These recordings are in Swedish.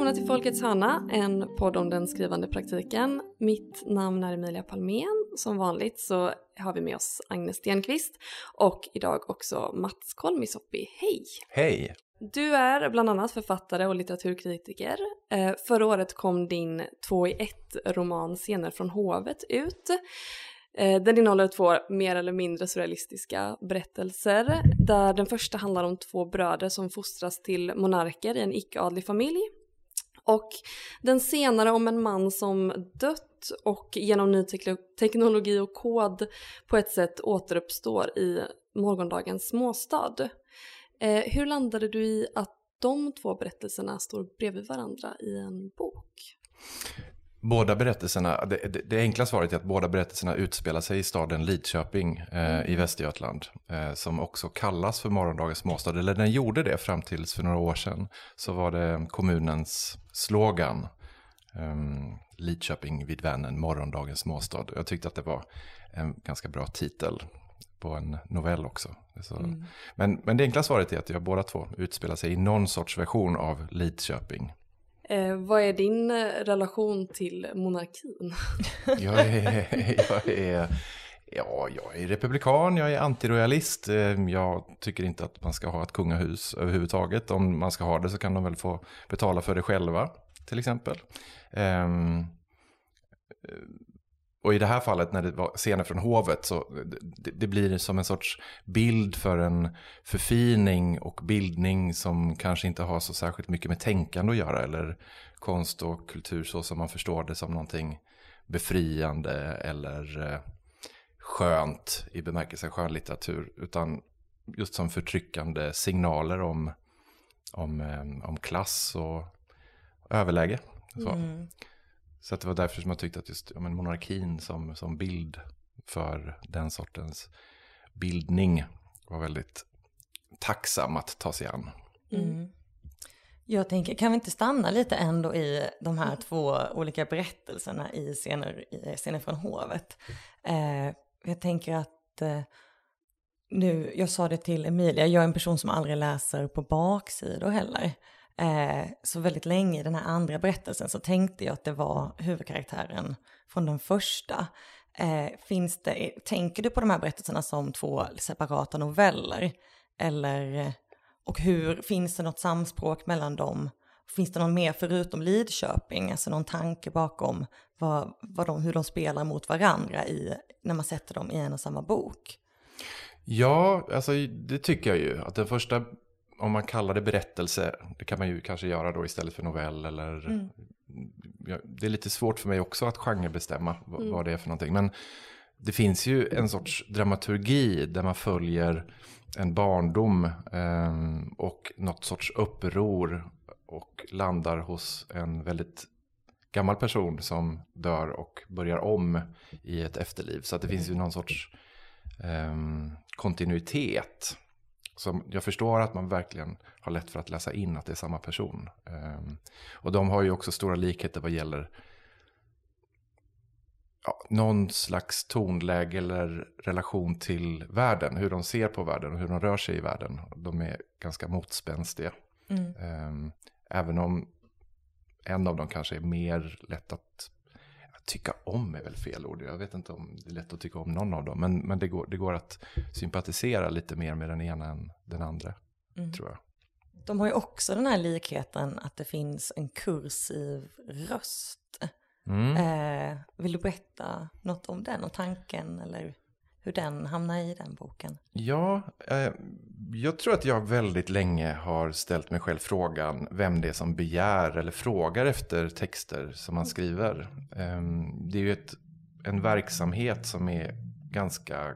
Välkomna till Folkets hörna, en podd om den skrivande praktiken. Mitt namn är Emilia Palmén. Som vanligt så har vi med oss Agnes Stenqvist och idag också Mats Kolmisoppi. Hej! Hej! Du är bland annat författare och litteraturkritiker. Eh, förra året kom din två i ett roman Scener från hovet ut. Eh, den innehåller två mer eller mindre surrealistiska berättelser där den första handlar om två bröder som fostras till monarker i en icke-adlig familj och den senare om en man som dött och genom ny teknologi och kod på ett sätt återuppstår i morgondagens småstad. Eh, hur landade du i att de två berättelserna står bredvid varandra i en bok? Båda berättelserna, det, det, det, enkla svaret är att båda berättelserna utspelar sig i staden Lidköping eh, i. Västergötland. Eh, som också kallas för morgondagens småstad, eller den gjorde det fram tills för några år sedan. Så var det kommunens slogan. Eh, Lidköping vid Vänern, morgondagens småstad. Jag tyckte att det var en ganska bra titel på en novell också. Mm. Men, men det enkla svaret är att jag båda två utspelar sig i någon sorts version av Lidköping. Eh, vad är din eh, relation till monarkin? jag, är, jag, är, ja, jag är republikan, jag är antiroyalist. Eh, jag tycker inte att man ska ha ett kungahus överhuvudtaget. Om man ska ha det så kan de väl få betala för det själva, till exempel. Ehm, eh, och i det här fallet när det var scener från hovet så det, det, blir som en sorts bild för en förfining och bildning som kanske inte har så särskilt mycket med tänkande att göra eller konst och kultur så som man förstår det som någonting befriande eller eh, skönt i bemärkelsen skönlitteratur utan just som förtryckande signaler om, om, eh, om klass och överläge. Så. Mm. Så det var därför som jag tyckte att just ja, men monarkin som, som bild för den sortens bildning var väldigt tacksam att ta sig an. Mm. Jag tänker, kan vi inte stanna lite ändå i de här två olika berättelserna i scener, i scener från hovet? Eh, jag tänker att eh, nu, jag sa det till Emilia, jag är en person som aldrig läser på baksidor heller. Eh, så väldigt länge i den här andra berättelsen så tänkte jag att det var huvudkaraktären från den första. Eh, finns det, tänker du på de här berättelserna som två separata noveller? Eller, och hur, finns det något samspråk mellan dem? Finns det någon mer förutom Lidköping, alltså någon tanke bakom vad, vad de, hur de spelar mot varandra i, när man sätter dem i en och samma bok? Ja, alltså det tycker jag ju. Att den första om man kallar det berättelse, det kan man ju kanske göra då istället för novell eller mm. Det är lite svårt för mig också att genrebestämma mm. vad det är för någonting. Men det finns ju en sorts dramaturgi där man följer en barndom eh, och något sorts uppror och landar hos en väldigt gammal person som dör och börjar om i ett efterliv. Så att det finns ju någon sorts eh, kontinuitet så jag förstår att man verkligen har lätt för att läsa in att det är samma person. Um, och de har ju också stora likheter vad gäller ja, någon slags tonläge eller relation till världen. Hur de ser på världen och hur de rör sig i världen. De är ganska motspänstiga. Mm. Um, även om en av dem kanske är mer lätt att tycka om är väl fel ord. Jag vet inte om det är lätt att tycka om någon av dem. Men, men det, går, det går att sympatisera lite mer med den ena än den andra, mm. tror jag. De har ju också den här likheten att det finns en kursiv röst. Mm. Eh, vill du berätta något om den och tanken eller hur den hamnar i den boken? Ja, eh, jag tror att jag väldigt länge har ställt mig själv frågan vem det är som begär eller frågar efter texter som man skriver. Eh, det är ju ett, en verksamhet som är ganska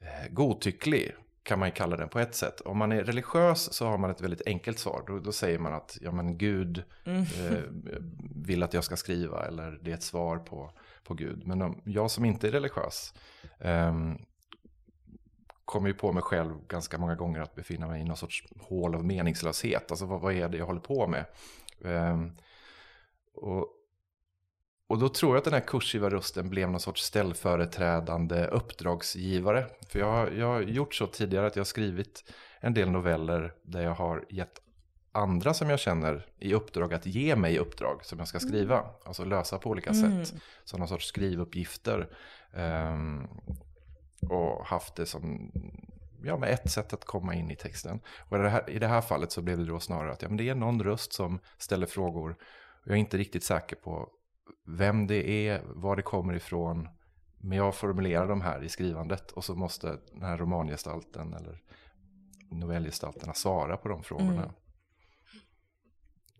eh, godtycklig kan man ju kalla den på ett sätt. Om man är religiös så har man ett väldigt enkelt svar. Då, då säger man att ja, men Gud mm. eh, vill att jag ska skriva eller det är ett svar på på Gud. Men om, jag som inte är religiös eh, kommer ju på mig själv ganska många gånger att befinna mig i någon sorts hål av meningslöshet. Alltså vad, vad är det jag håller på med? Eh, och, och då tror jag att den här kursiva rösten blev någon sorts ställföreträdande uppdragsgivare. För jag, jag har gjort så tidigare att jag har skrivit en del noveller där jag har gett andra som jag känner i uppdrag att ge mig uppdrag som jag ska skriva. Mm. Alltså lösa på olika mm. sätt. Någon sorts skrivuppgifter. Um, och haft det som ja, med ett sätt att komma in i texten. Och i det här, i det här fallet så blev det då snarare att ja, men det är någon röst som ställer frågor. Jag är inte riktigt säker på vem det är, var det kommer ifrån. Men jag formulerar de här i skrivandet och så måste den här romangestalten eller novellgestalterna svara på de frågorna. Mm.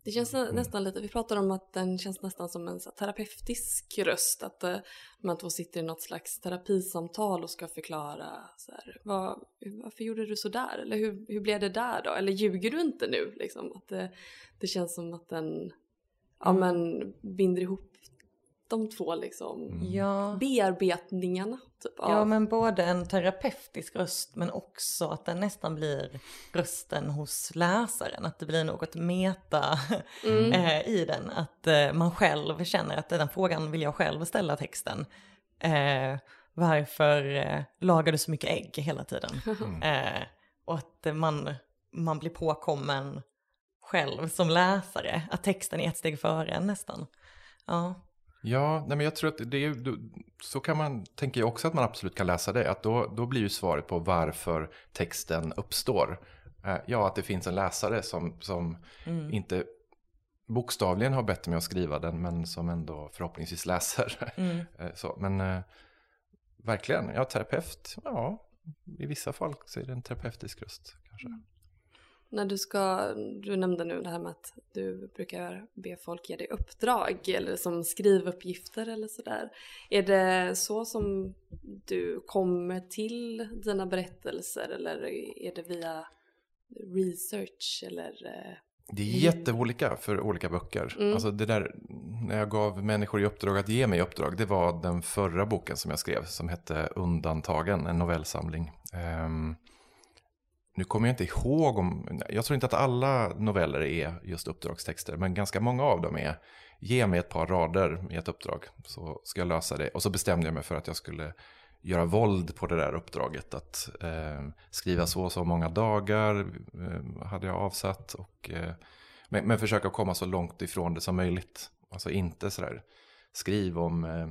Det känns mm. nästan lite, vi pratar om att den känns nästan som en terapeutisk röst. Att uh, man två sitter i något slags terapisamtal och ska förklara så här, vad, varför gjorde du så där? Eller hur, hur blev det där då? Eller ljuger du inte nu? Liksom, att det, det känns som att den ja, mm. men, binder ihop de två liksom mm. ja. bearbetningarna. Typ, ja men både en terapeutisk röst men också att den nästan blir rösten hos läsaren. Att det blir något meta mm. eh, i den. Att eh, man själv känner att den frågan vill jag själv ställa texten. Eh, varför eh, lagar du så mycket ägg hela tiden? Mm. Eh, och att man, man blir påkommen själv som läsare. Att texten är ett steg före en nästan. Ja. Ja, nej men jag tror att det är, så kan man, tänker jag också att man absolut kan läsa det. Att då, då blir ju svaret på varför texten uppstår. Eh, ja, att det finns en läsare som, som mm. inte bokstavligen har bett mig att skriva den, men som ändå förhoppningsvis läser. Mm. Eh, så, men eh, verkligen, ja, terapeut, ja, i vissa fall så är det en terapeutisk röst kanske. Mm. När du ska, du nämnde nu det här med att du brukar be folk ge dig uppdrag eller som skrivuppgifter eller sådär. Är det så som du kommer till dina berättelser eller är det via research eller? Eh, det är jätteolika för olika böcker. Mm. Alltså det där, när jag gav människor i uppdrag att ge mig uppdrag, det var den förra boken som jag skrev som hette Undantagen, en novellsamling. Um, nu kommer jag inte ihåg om, jag tror inte att alla noveller är just uppdragstexter, men ganska många av dem är ge mig ett par rader i ett uppdrag så ska jag lösa det. Och så bestämde jag mig för att jag skulle göra våld på det där uppdraget. Att eh, skriva så och så många dagar eh, hade jag avsatt. Och, eh, men, men, försöka komma så långt ifrån det som möjligt. Alltså inte sådär skriv om eh,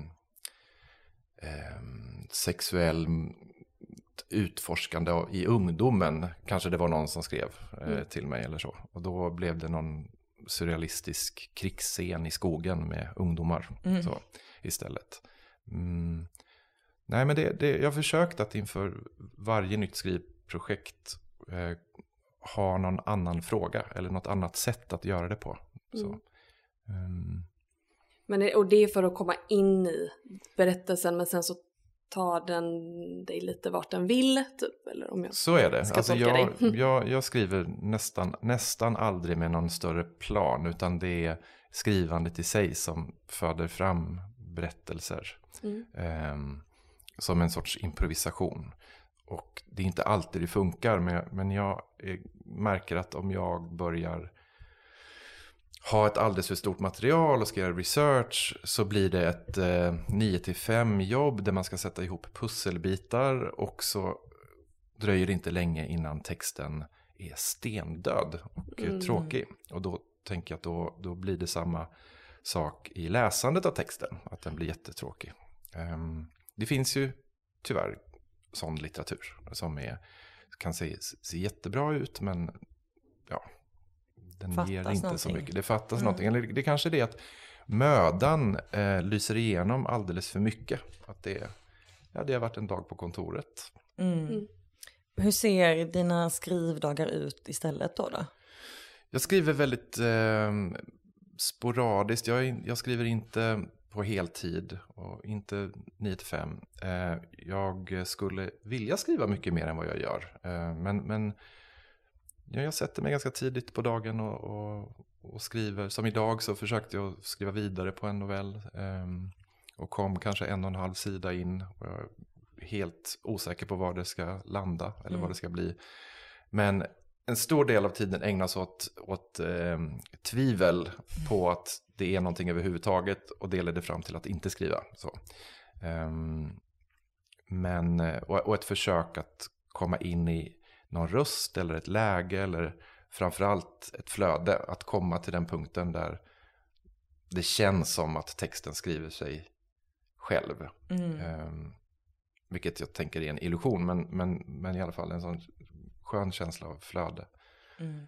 eh, sexuell utforskande i ungdomen. Kanske det var någon som skrev eh, mm. till mig eller så. Och då blev det någon surrealistisk krigsscen i skogen med ungdomar mm. så, istället. Mm. Nej, men det, det, jag har försökt att inför varje nytt skrivprojekt eh, ha någon annan fråga eller något annat sätt att göra det på. Så. Um. Men det, och det är för att komma in i berättelsen men sen så tar den dig lite vart den vill, typ? Eller om jag Så är det. Alltså jag, jag, jag, skriver nästan, nästan aldrig med någon större plan, utan det är skrivandet i sig som föder fram berättelser. Mm. Eh, som en sorts improvisation. Och det är inte alltid det funkar, men jag, men jag märker att om jag börjar ha ett alldeles för stort material och ska göra research så blir det ett eh, 9-5 jobb där man ska sätta ihop pusselbitar och så dröjer det inte länge innan texten är stendöd och mm. tråkig. Och då tänker jag att då, då blir det samma sak i läsandet av texten, att den blir jättetråkig. Um, det finns ju tyvärr sån litteratur som är, kan se, se jättebra ut men ja, den fattas ger inte någonting. så mycket. Det fattas mm. någonting. Eller det kanske är det att mödan eh, lyser igenom alldeles för mycket. Att det, ja, det har varit en dag på kontoret. Mm. Mm. Hur ser dina skrivdagar ut istället då? då? Jag skriver väldigt eh, sporadiskt. Jag, jag, skriver inte på heltid och inte 9 till 5. Eh, jag skulle vilja skriva mycket mer än vad jag gör. Eh, men, men jag sätter mig ganska tidigt på dagen och, och, och, skriver. Som idag så försökte jag skriva vidare på en novell. Um, och kom kanske en och en halv sida in. Och jag är helt osäker på var det ska landa eller Mm. vad det ska bli. Men en stor del av tiden ägnas åt, åt eh, tvivel på att det är någonting överhuvudtaget och det ledde fram till att inte skriva. Så. Ehm, men, eh, och, och ett försök att komma in i någon röst eller ett läge eller framförallt ett flöde. Att komma till den punkten där det känns som att texten skriver sig själv. Mm. Ehm, vilket jag tänker är en illusion, men, men, men i alla fall en sån skön känsla av flöde. Mm.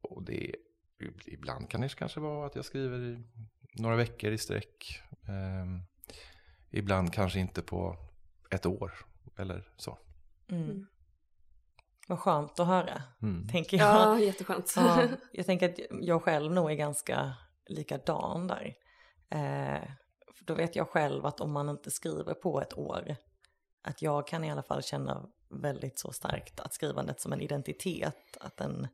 Och det ibland kan det kanske vara att jag skriver i några veckor i sträck. Ehm, ibland kanske inte på ett år eller så. Mm. Vad skönt att höra, Mm. tänker jag. Ja, jätteskönt. Ja, jag tänker att jag själv nog är ganska likadan där. Eh, för då vet jag själv att om man inte skriver på ett år, att jag kan i alla fall känna väldigt så starkt att skrivandet som en identitet, att den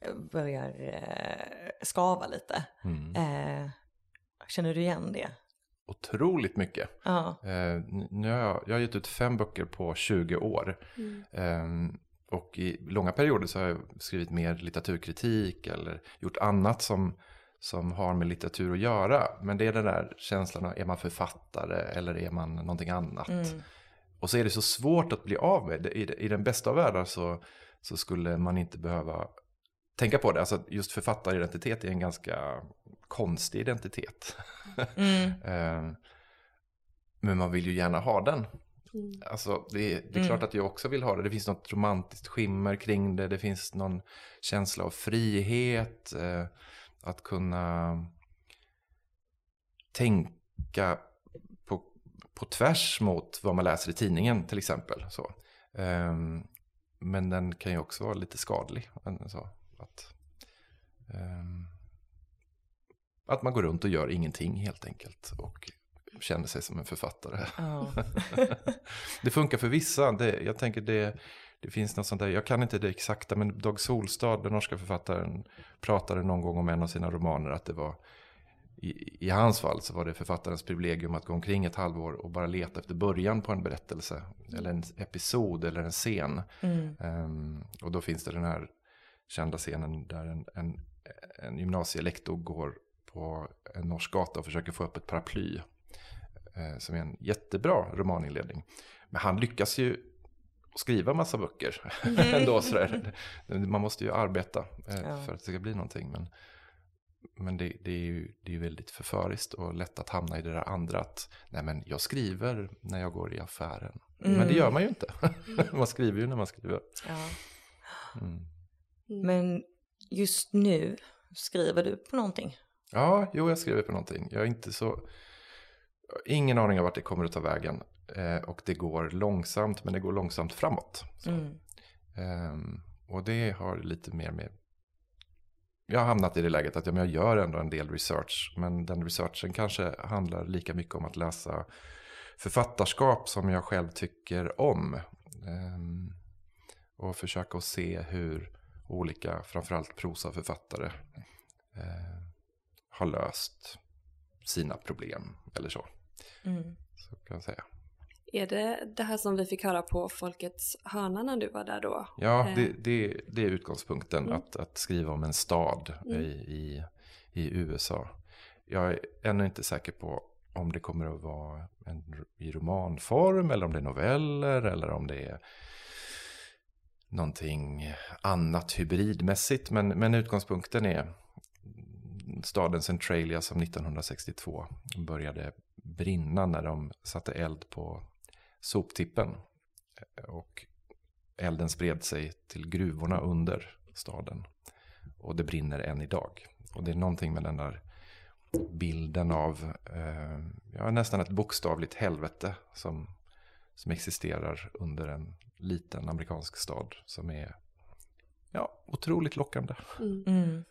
eh, börjar eh, skava lite. Mm. Eh, känner du igen det? Otroligt mycket. Ja. Eh, nu har jag, jag har gett ut fem böcker på 20 år. Mm. Och i långa perioder så har jag skrivit mer litteraturkritik eller gjort annat som, som har med litteratur att göra. Men det är den där känslan av, är man författare eller är man någonting annat? Mm. Och så är det så svårt att bli av med. I, I den bästa av världar så, så skulle man inte behöva tänka på det. Alltså just författaridentitet är en ganska konstig identitet. Mm. Ehm, men man vill ju gärna ha den. Mm. Alltså det, är- det är Mm. klart att jag också vill ha det. Det finns något romantiskt skimmer kring det. Det finns någon känsla av frihet. Eh, att kunna tänka på, på tvärs mot vad man läser i tidningen till exempel. Så. Ehm, men den kan ju också vara lite skadlig. Så, att, ehm, att man går runt och gör ingenting helt enkelt. Och känner sig som en författare. Ja. Det funkar för vissa. Det, jag tänker det, det finns något sånt där. Jag kan inte det exakta, men Dag Solstad, den norska författaren, pratade någon gång om en av sina romaner att det var i, i hans fall så var det författarens privilegium att gå omkring ett halvår och bara leta efter början på en berättelse. Eller en episod eller en scen. Mm. Ehm, och då finns det den här kända scenen där en, en, en gymnasielektor går på en norsk gata och försöker få upp ett paraply. Eh, som är en jättebra romaninledning. Men han lyckas ju skriva massa böcker ändå. Sådär. Man måste ju arbeta eh, Ja. för att det ska bli någonting. Men, men det, det, är ju, det är väldigt förföriskt och lätt att hamna i det där andra. Att nej men jag skriver när jag går i affären. Men det gör man ju inte. man skriver ju när man skriver. Ja. Mm. Mm. Men just nu, skriver du på någonting? Ja, jo, jag skriver på någonting. Jag är inte så... Ingen aning om vart det kommer att ta vägen. Eh, och det går långsamt, men det går långsamt framåt. Mm. Ehm, och det har lite mer med... Jag har hamnat i det läget att ja, jag gör ändå en del research. Men den researchen kanske handlar lika mycket om att läsa författarskap som jag själv tycker om. Ehm, och försöka att se hur olika, framförallt prosaförfattare, eh, har löst sina problem. Eller så, Mm. så kan jag säga. Är det det här som vi fick höra på Folkets hörna när du var där då? Ja, Eh. det, det, det är utgångspunkten. Mm. Att, att skriva om en stad Mm. i, i, i USA. Jag är ännu inte säker på om det kommer att vara en, i romanform eller om det är noveller eller om det är någonting annat hybridmässigt. Men, men utgångspunkten är staden Centralia som 1962 började brinna när de satte eld på soptippen. Och elden spred sig till gruvorna under staden. Och det brinner än idag. Och det är någonting med den där bilden av eh, ja, nästan ett bokstavligt helvete som, som existerar under en liten amerikansk stad som är ja, otroligt lockande. Mm. Mm.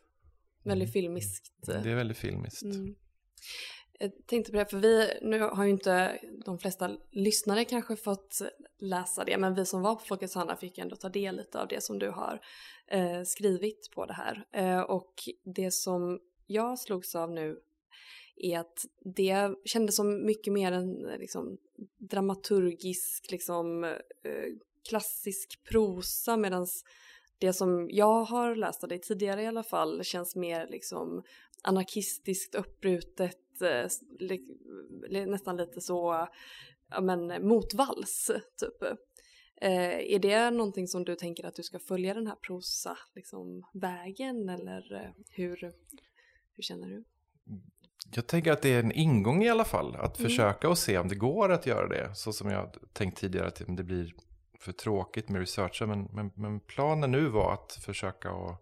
Väldigt filmiskt. Det är väldigt filmiskt. Mm. Jag tänkte på det, för vi, nu har ju inte de flesta lyssnare kanske fått läsa det, men vi som var på Folkets hörna fick ändå ta del lite av det som du har eh, skrivit på det här. Eh, och det som jag slogs av nu är att det kändes som mycket mer en liksom, dramaturgisk, liksom, eh, klassisk prosa medan det som jag har läst av dig tidigare i alla fall känns mer liksom anarkistiskt uppbrutet, nästan lite så ja, men, motvalls typ. Eh, är det någonting som du tänker att du ska följa den här prosa liksom, vägen eller eh, hur, hur känner du? Jag tänker att det är en ingång i alla fall, att mm. försöka och se om det går att göra det. Så som jag tänkt tidigare, att det blir för tråkigt med researcher. Men, men, men planen nu var att försöka att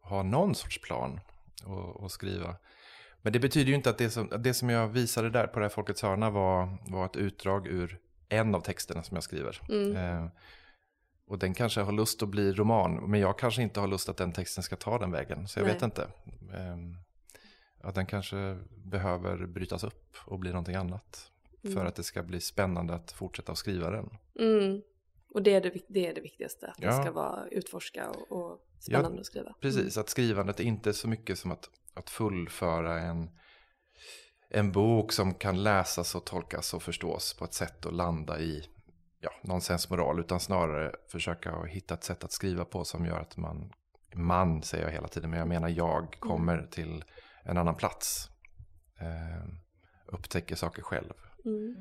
ha någon sorts plan och, och, skriva. Men det betyder ju inte att det som, det som jag visade där på det här Folkets hörna var, var ett utdrag ur en av texterna som jag skriver. Mm. Eh, och den kanske har lust att bli roman, men jag kanske inte har lust att den texten ska ta den vägen. Så jag Nej. vet inte. Eh, att den kanske behöver brytas upp och bli någonting annat. Mm. För att det ska bli spännande att fortsätta att skriva den. Mm. Och det är det, det är det viktigaste, att ja. det ska vara utforska och, och spännande ja, att skriva. Precis, mm. att skrivandet är inte så mycket som att, att fullföra en, en bok som kan läsas och tolkas och förstås på ett sätt och landa i ja, någon sensmoral, utan snarare försöka hitta ett sätt att skriva på som gör att man, man säger jag hela tiden, men jag menar jag, mm. kommer mm. till en annan plats. Eh, upptäcker saker själv. Mm.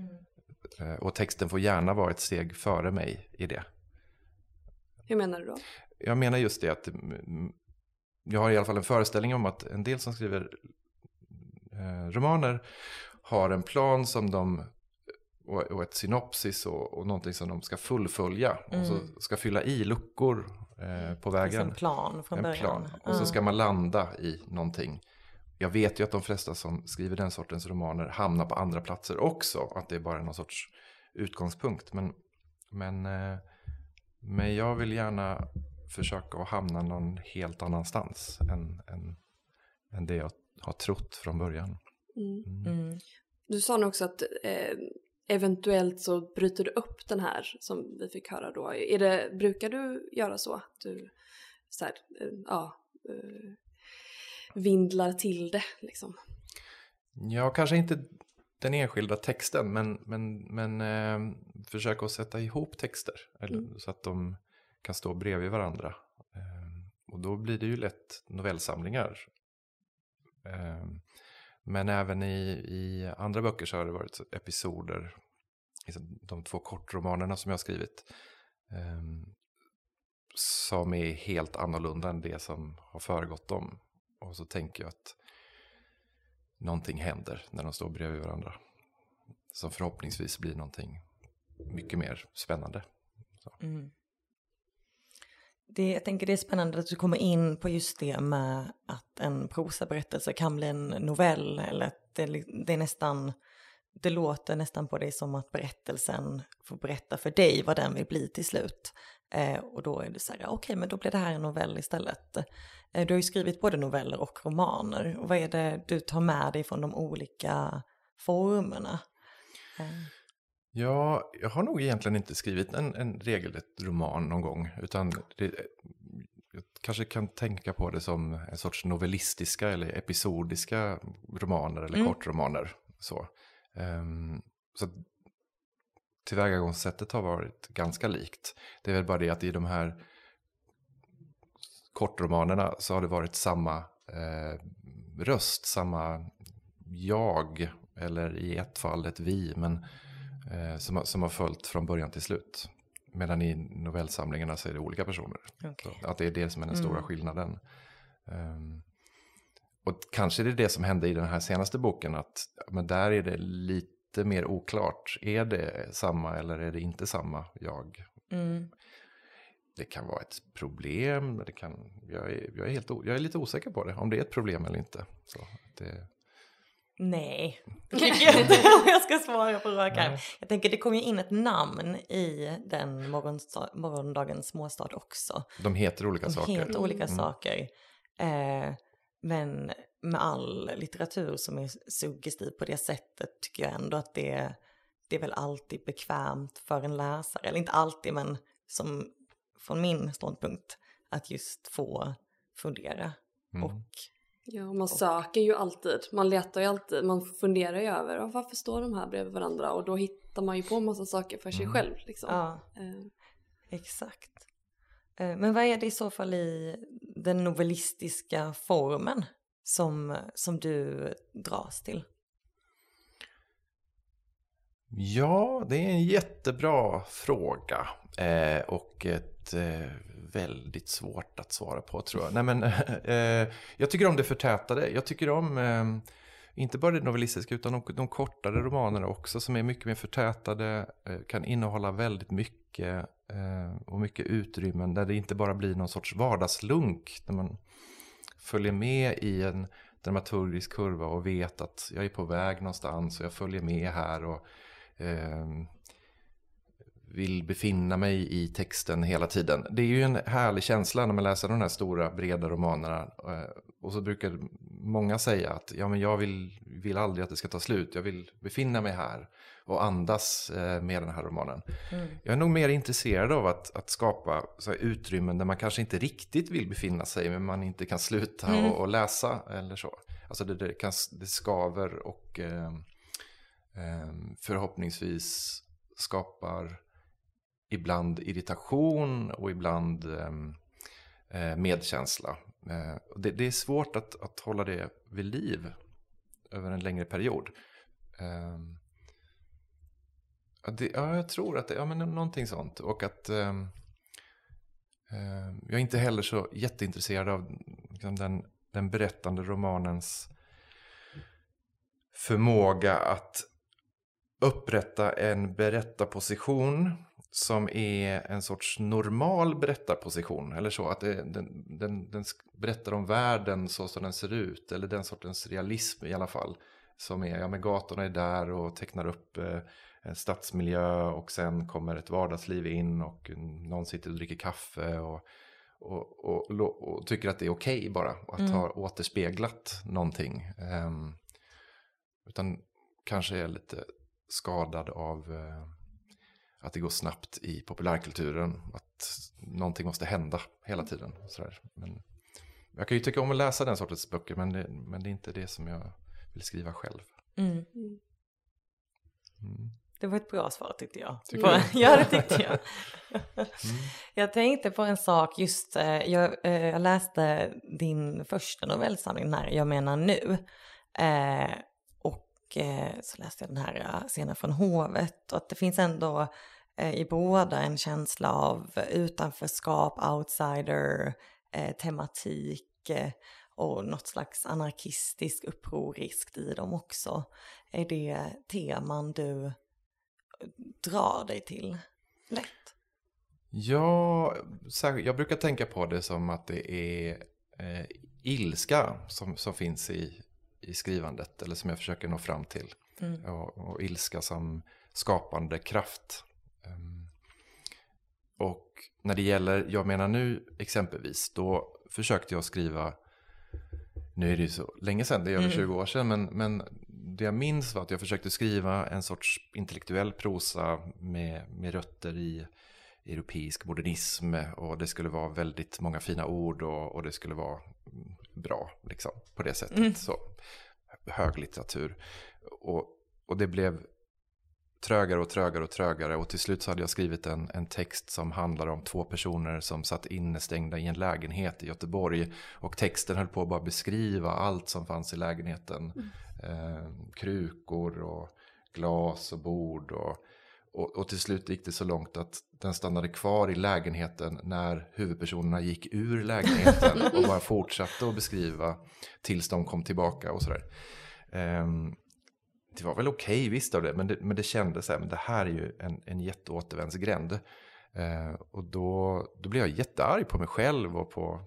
Eh, och texten får gärna vara ett steg före mig i det. Hur menar du då? Jag menar just det att jag har i alla fall en föreställning om att en del som skriver eh, romaner har en plan som de och, ett synopsis och, och någonting som de ska fullfölja. Mm. Och så mm. ska fylla i luckor eh, på vägen. En plan från en början. Plan. Och så ska man landa i någonting jag vet ju att de flesta som skriver den sortens romaner hamnar på andra platser också. Att det är bara någon sorts utgångspunkt. Men, men, eh, men jag vill gärna försöka att hamna någon helt annanstans än, än, än det jag har trott från början. Mm. Mm. mm. Du sa nu också att eh, eventuellt så bryter du upp den här som vi fick höra då. Är det, brukar du göra så? Du, så här, eh, ja, eh, vindlar till det. Liksom. Ja, kanske inte den enskilda texten, men, men, men eh, försöka att sätta ihop texter eller, mm. så att de kan stå bredvid varandra. Ehm, och då blir det ju lätt novellsamlingar. Ehm, men även i, i andra böcker så har det varit episoder, liksom de två kortromanerna som jag har skrivit, ehm, som är helt annorlunda än det som har föregått dem. Och så tänker jag att någonting händer när de står bredvid varandra. Som förhoppningsvis blir någonting mycket mer spännande. Mm. Det, jag tänker det är spännande att du kommer in på just det med att en prosaberättelse kan bli en novell eller att det, det är nästan det låter nästan på dig som att berättelsen får berätta för dig vad den vill bli till slut. Eh, och då är det så här, okej okay, men då blir det här en novell istället. Eh, du har ju skrivit både noveller och romaner. Och vad är det du tar med dig från de olika formerna? Eh. Ja, jag har nog egentligen inte skrivit en, en regelrätt roman någon gång. Utan det, jag kanske kan tänka på det som en sorts novellistiska eller episodiska romaner eller mm. kortromaner. Så, um, så tillvägagångssättet har varit ganska likt. Det är väl bara det att i de här kortromanerna så har det varit samma eh, röst, samma jag, eller i ett fall ett vi, men eh, som, som har följt från början till slut. Medan i novellsamlingarna så är det olika personer. Okay. att det är det som är den stora mm. skillnaden. Um, och kanske det är det som hände i den här senaste boken, att men där är det lite mer oklart. Är det samma eller är det inte samma jag? Mm det kan vara ett problem. Det kan, jag, är, jag, är helt, jag är lite osäker på det, om det är ett problem eller inte. Så det... Nej, det tycker jag inte om jag ska svara på rak arm. Jag tänker det kom ju in ett namn i den morgondagens småstad också. De heter olika De saker. Helt olika mm. saker. Eh, men med all litteratur som är suggestiv på det sättet tycker jag ändå att det, det är väl alltid bekvämt för en läsare. Eller inte alltid men som från min ståndpunkt att just få fundera mm. och Ja, man söker ju alltid. Man letar ju alltid. Man funderar ju över varför står de här bredvid varandra och då hittar man ju på en massa saker för sig mm. själv. Liksom. Ja, eh. exakt. Eh, men vad är det i så fall i den novellistiska formen som, som du dras till? Ja, det är en jättebra fråga. Eh, och eh, väldigt svårt att svara på tror jag. Nej, men, eh, jag tycker om det förtätade. Jag tycker om eh, inte bara det novellistiska utan de, de kortare romanerna också som är mycket mer förtätade. Eh, kan innehålla väldigt mycket eh, och mycket utrymmen där det inte bara blir någon sorts vardagslunk. Där man följer med i en dramaturgisk kurva och vet att jag är på väg någonstans och jag följer med här. och eh, vill befinna mig i texten hela tiden. Det är ju en härlig känsla när man läser de här stora breda romanerna. Eh, och så brukar många säga att ja, men jag vill, vill aldrig att det ska ta slut. Jag vill befinna mig här och andas eh, med den här romanen. Mm. Jag är nog mer intresserad av att, att skapa utrymmen där man kanske inte riktigt vill befinna sig men man inte kan sluta mm. och, och, läsa eller så. Alltså det, det, kan, det skaver och eh, eh, förhoppningsvis skapar ibland irritation och ibland ehm, eh, medkänsla. Eh, det, det, är svårt att, att hålla det vid liv över en längre period. Eh, det, ja, jag tror att det ja, men någonting sånt. Och att ehm, ehm, jag är inte heller så jätteintresserad av liksom, den, den berättande romanens förmåga att upprätta en berättarposition som är en sorts normal berättarposition. Eller så, att det, den, den, den berättar om världen så som den ser ut. Eller den sortens realism i alla fall. Som är, ja men gatorna är där och tecknar upp eh, en stadsmiljö och sen kommer ett vardagsliv in och någon sitter och dricker kaffe och, och, och, och tycker att det är okej okay bara. Att mm. ha återspeglat någonting. Um, utan kanske är lite skadad av uh, att det går snabbt i populärkulturen. Att någonting måste hända hela tiden. Sådär. Men jag kan ju tycka om att läsa den sortens böcker men det, men det är inte det som jag vill skriva själv. Mm. Mm. Det var ett bra svar tyckte jag. Tycker ja, det tyckte jag. mm. Jag tänkte på en sak just, eh, jag, eh, jag läste din första novellsamling här, Jag menar nu. Eh, Eh, så läste jag den här eh, scenen från hovet och att det finns ändå eh, i båda en känsla av utanförskap, outsider, eh, tematik och något slags anarkistisk upproriskt i dem också. Är det teman du drar dig till lätt? Ja, jag brukar tänka på det som att det är eh, ilska som, som finns i, i skrivandet eller som jag försöker nå fram till. Mm. Och, och, ilska som skapande kraft. Um, och när det gäller Jag menar nu exempelvis, då försökte jag skriva, nu är det ju så länge sedan, det är över mm. 20 år sedan, men, men det jag minns var att jag försökte skriva en sorts intellektuell prosa med, med rötter i europeisk modernism och det skulle vara väldigt många fina ord och, och det skulle vara bra liksom, på det sättet. Mm. Så, höglitteratur. Och, och det blev trögare och trögare och trögare och till slut så hade jag skrivit en, en text som handlar om två personer som satt innestängda i en lägenhet i Göteborg och texten höll på att bara beskriva allt som fanns i lägenheten. Mm. Eh, krukor och glas och bord och och, och, till slut gick det så långt att den stannade kvar i lägenheten när huvudpersonerna gick ur lägenheten och bara fortsatte att beskriva tills de kom tillbaka och sådär. Um, det var väl okej okay, visst av det, men det, men det kändes så här, men det här är ju en, en jätteåtervändsgränd. Uh, och då, då blev jag jättearg på mig själv och på,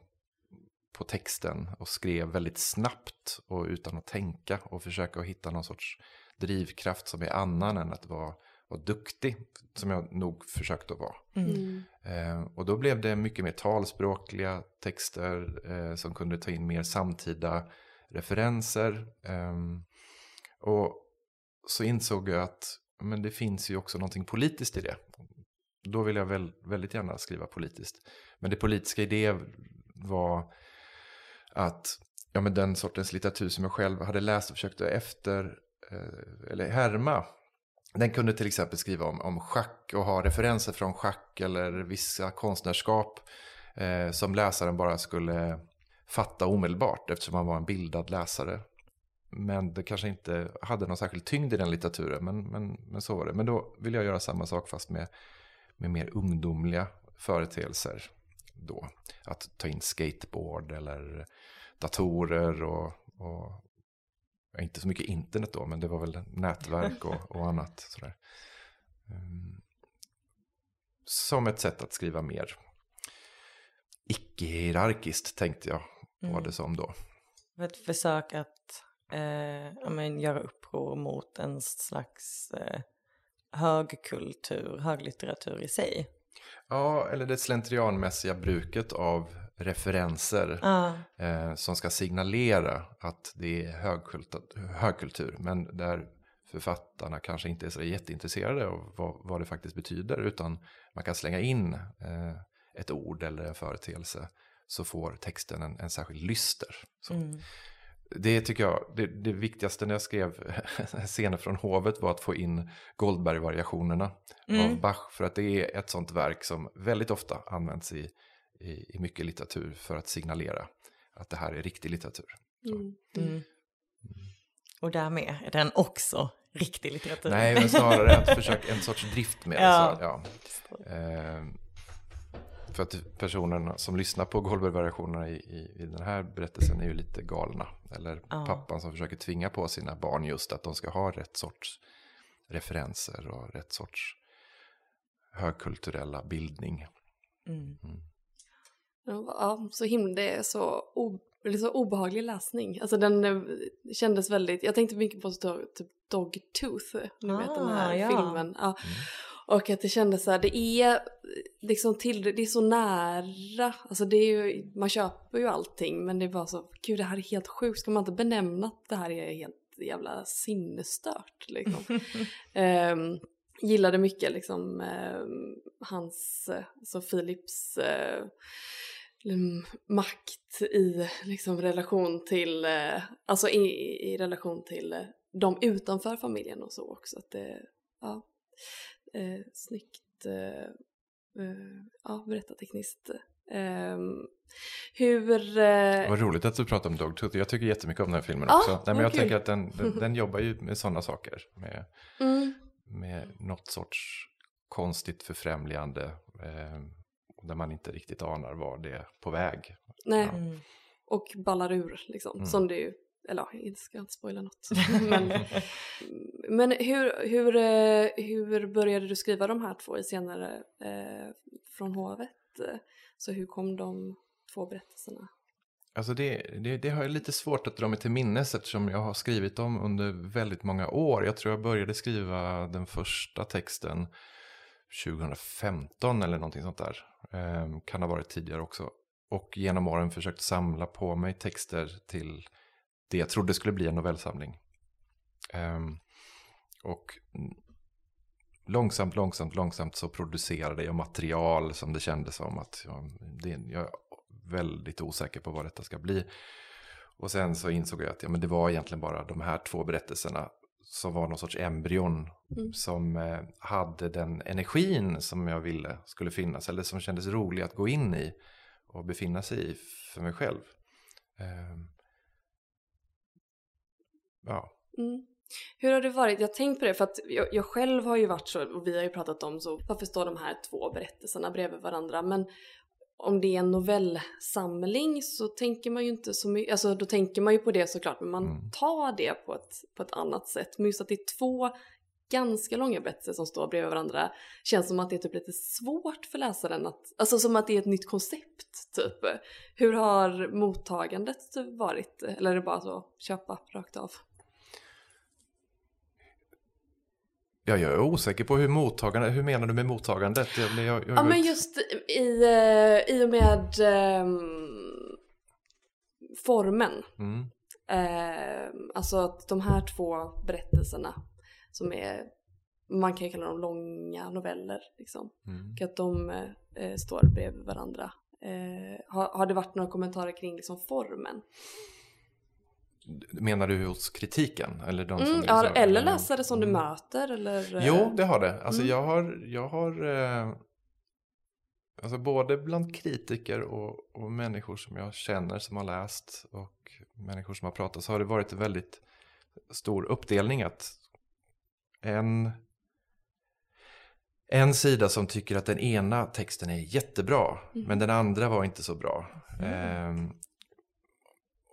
på texten och skrev väldigt snabbt och utan att tänka och försöka hitta någon sorts drivkraft som är annan än att vara var duktig, som jag nog försökte att vara. Mm. Eh, och då blev det mycket mer talspråkliga texter eh, som kunde ta in mer samtida referenser. Eh, och så insåg jag att men det finns ju också någonting politiskt i det. Då vill jag väl, väldigt gärna skriva politiskt. Men det politiska i det var att ja, men den sortens litteratur som jag själv hade läst och försökte efter, eh, eller härma. Den kunde till exempel skriva om, om schack och ha referenser från schack eller vissa konstnärskap eh, som läsaren bara skulle fatta omedelbart eftersom han var en bildad läsare. Men det kanske inte hade någon särskild tyngd i den litteraturen, men, men, men så var det. Men då vill jag göra samma sak fast med, med mer ungdomliga företeelser. Då. Att ta in skateboard eller datorer och, och inte så mycket internet då, men det var väl nätverk och, och annat. Sådär. Um, som ett sätt att skriva mer icke-hierarkiskt tänkte jag var mm. det som då. Ett försök att eh, men, göra uppror mot en slags eh, högkultur, höglitteratur i sig. Ja, eller det slentrianmässiga bruket av referenser eh, som ska signalera att det är högkultur, men där författarna kanske inte är så jätteintresserade av vad, vad det faktiskt betyder, utan man kan slänga in eh, ett ord eller en företeelse så får texten en, en särskild lyster. Mm. Det tycker jag, det, det, viktigaste när jag skrev scener från hovet var att få in Goldberg-variationerna mm. av Bach. För att det är ett sånt verk som väldigt ofta används i, i, i mycket litteratur för att signalera att det här är riktig litteratur. Mm. mm. Mm. Och därmed är den också riktig litteratur. Nej, men snarare ett försök, en sorts drift med ja. det. Så, ja. Eh, för att personerna som lyssnar på Goldberg-variationerna i, i, i, den här berättelsen är ju lite galna. Eller ja. pappan som försöker tvinga på sina barn just att de ska ha rätt sorts referenser och rätt sorts högkulturella bildning. Mm. Mm. Ja, så himla, det är så, o, det är så obehaglig läsning. Alltså den eh, kändes väldigt, jag tänkte mycket på typ Dogtooth, ni ah, vet den här ja. filmen. Ja. Mm. Och att det kändes så här, det är liksom till, det är så nära, alltså det är ju, man köper ju allting men det bara så, gud det här är helt sjukt, ska man inte benämna att det här är helt jävla sinnesstört liksom. um, gillade mycket liksom um, hans, alltså Philips uh, makt i liksom relation till, uh, alltså i, i relation till uh, de utanför familjen och så också. Att det, ja, eh, snyggt eh, eh ja, berättartekniskt. Eh, hur... Eh... Vad roligt att du pratar om Dogtooth. Jag tycker jättemycket om den här filmen ah, också. Nej, men jag kul. tänker att den, den, den, jobbar ju med sådana saker. Med, mm. med något sorts konstigt förfrämligande. Eh, där man inte riktigt anar var det är på väg. Nej, ja. mm. och ballar ur liksom. Mm. Som det ju eller ja, jag ska inte spoila något. men, men hur, hur, eh, hur började du skriva de här två senare eh, från hovet? Så hur kom de två berättelserna? Alltså det, det, det har jag lite svårt att dra mig till minnes eftersom jag har skrivit dem under väldigt många år. Jag tror jag började skriva den första texten 2015 eller någonting sånt där. Eh, kan ha varit tidigare också. Och genom åren försökt samla på mig texter till det jag trodde skulle bli en novellsamling. Ehm, och långsamt, långsamt, långsamt så producerade jag material som det kändes som att jag, det, jag är väldigt osäker på vad detta ska bli. Och sen så insåg jag att ja, men det var egentligen bara de här två berättelserna som var någon sorts embryon mm. som eh, hade den energin som jag ville skulle finnas eller som kändes rolig att gå in i och befinna sig i för mig själv. Um, Ja. Mm. Hur har det varit? Jag har tänkt på det för att jag, jag, själv har ju varit så, och vi har ju pratat om så, varför står de här två berättelserna bredvid varandra? Men om det är en novellsamling så tänker man ju inte så mycket, alltså då tänker man ju på det såklart, men man mm. tar det på ett, på ett annat sätt. Men just att det är två ganska långa berättelser som står bredvid varandra känns som att det är typ lite svårt för läsaren att, alltså som att det är ett nytt koncept typ. Hur har mottagandet varit? Eller är det bara så köpa rakt av? Ja, jag är osäker på hur mottagandet, hur menar du med mottagandet? Jag, jag, jag ja, men just i, eh, i och med um, formen. Mm. Uh, alltså att de här två berättelserna som är, man kan kalla dem långa noveller liksom. Mm. Och att de uh, står bredvid varandra. Uh, har, har det varit några kommentarer kring liksom formen? Menar du hos kritiken? Eller, de som Mm, ja, eller eh, läsare som du mm. möter eller? eh, Jo, det har det. Alltså Mm. jag har, jag har eh, alltså både bland kritiker och, och människor som jag känner som har läst och människor som har pratat så har det varit en väldigt stor uppdelning att en, en sida som tycker att den ena texten är jättebra Mm. men den andra var inte så bra. Mm.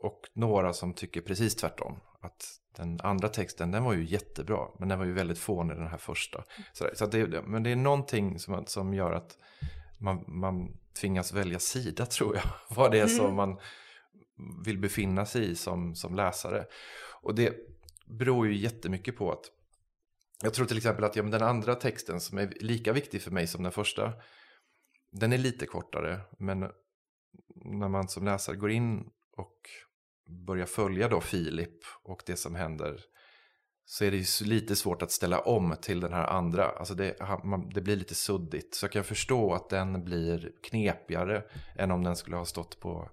Och några som tycker precis tvärtom. Att den andra texten den var ju jättebra men den var ju väldigt fånig den här första. Så, så det, men det är någonting som, som gör att man, man tvingas välja sida tror jag. Vad det är som man vill befinna sig i som, som läsare. Och det beror ju jättemycket på att jag tror till exempel att ja, men den andra texten som är lika viktig för mig som den första den är lite kortare men när man som läsare går in och börjar följa då Filip och det som händer så är det ju lite svårt att ställa om till den här andra. Alltså det, det blir lite suddigt. Så jag kan förstå att den blir knepigare än om den skulle ha stått på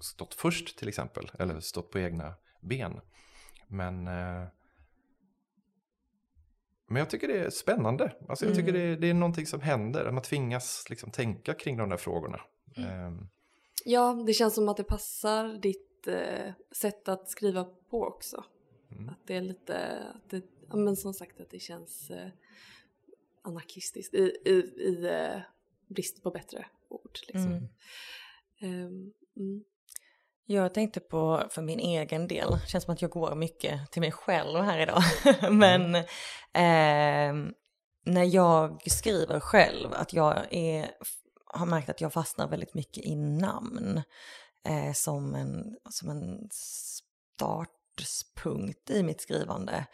stått först till exempel. Eller stått på egna ben. Men, eh, men jag tycker det är spännande. Alltså jag tycker det, det är någonting som händer. Man tvingas liksom tänka kring de där frågorna. Ehm, Ja, det känns som att det passar ditt eh, sätt att skriva på också. Mm. Att det är lite, att det, ja, men som sagt att det känns eh, anarkistiskt i, i, i eh, brist på bättre ord. Liksom. Mm. Ehm, mm. Jag tänkte på för min egen del, känns som att jag går mycket till mig själv här idag. Men ehm, när jag skriver själv, att jag är, har märkt att jag fastnar väldigt mycket i namn. Eh, som, en, som en startpunkt i mitt skrivande.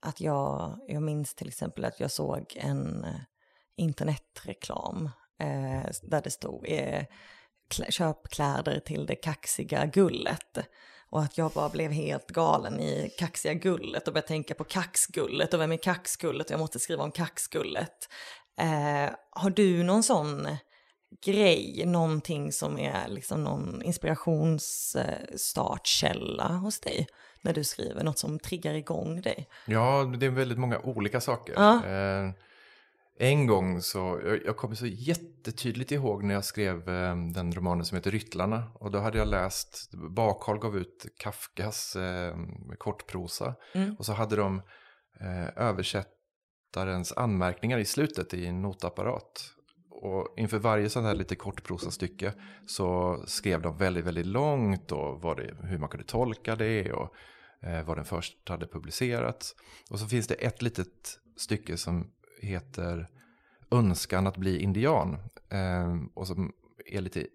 Att jag, jag minns till exempel att jag såg en eh, internetreklam eh, där det stod eh, klä- köp kläder till det kaxiga gullet. Och att jag bara blev helt galen i kaxiga gullet och började tänka på kaxgullet och vem är kaxgullet och jag måste skriva om kaxgullet. Eh, har du någon sån grej, någonting som är liksom någon inspirationsstartkälla hos dig när du skriver, något som triggar igång dig? Ja, det är väldigt många olika saker. Ja. Eh, en gång så, jag, jag kommer så jättetydligt ihåg när jag skrev eh, den romanen som heter Ryttlarna. Och då hade jag läst, Bakhåll gav ut Kafkas eh, kortprosa. Mm. Och så hade de eh, översättarens anmärkningar i slutet i en notapparat. Och inför varje sånt här lite kort prosastycke så skrev de väldigt, väldigt långt och vad det, hur man kunde tolka det och eh, vad den först hade publicerats. Och så finns det ett litet stycke som heter Önskan att bli indian. Eh, och som är lite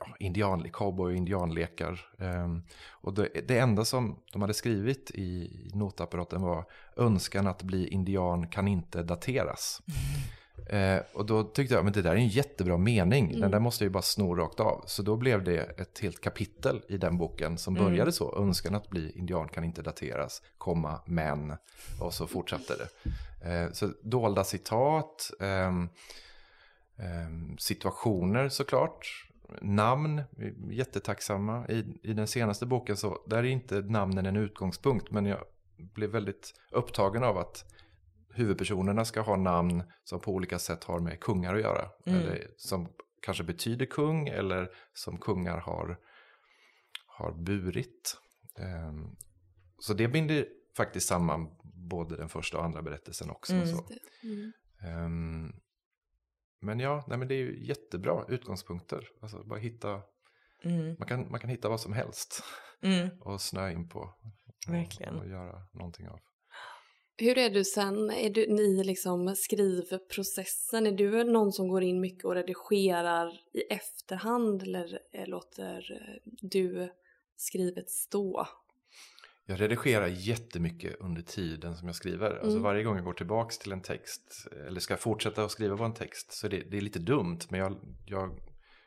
ja, indian, cowboy och indianlekar. Eh, och det, det enda som de hade skrivit i notapparaten var Önskan att bli indian kan inte dateras. Mm. Eh, och då tyckte jag, men det där är en jättebra mening. Den där måste jag ju bara sno rakt av. Så då blev det ett helt kapitel i den boken som började så. Önskan att bli indian kan inte dateras, komma, men. Och så fortsatte det. Eh, så dolda citat, ehm, situationer såklart. Namn, jättetacksamma. I, I den senaste boken så, där är inte namnen en utgångspunkt. Men jag blev väldigt upptagen av att huvudpersonerna ska ha namn som på olika sätt har med kungar att göra. Eller som kanske betyder kung eller som kungar har, har burit. Ehm, så det binder faktiskt samman både den första och andra berättelsen också. Mm. Så. Mm. Ehm, men ja, nej, men det är ju jättebra utgångspunkter. Alltså bara hitta, Mm. man, kan, man kan hitta vad som helst Mm. och snöa in på. Och, Verkligen. Och göra någonting av. Hur är du sen, är du i liksom skrivprocessen, är du någon som går in mycket och redigerar i efterhand eller eh, låter eh, du skrivet stå? Jag redigerar jättemycket under tiden som jag skriver. Alltså Mm. varje gång jag går tillbaks till en text eller ska fortsätta att skriva på en text så det, det är lite dumt. Men jag, jag